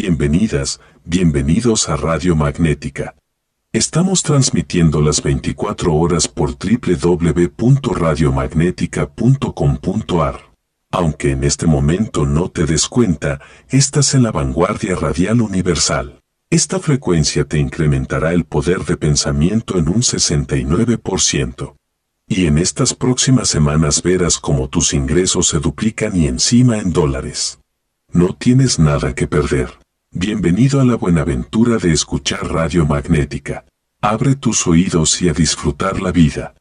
Bienvenidas, bienvenidos a Radio Magnética. Estamos transmitiendo las 24 horas por www.radiomagnética.com.ar. Aunque en este momento no te des cuenta, estás en la vanguardia radial universal. Esta frecuencia te incrementará el poder de pensamiento en un 69%. Y en estas próximas semanas verás cómo tus ingresos se duplican y encima en dólares. No tienes nada que perder. Bienvenido a la buenaventura de escuchar Radio Magnética. Abre tus oídos y a disfrutar la vida.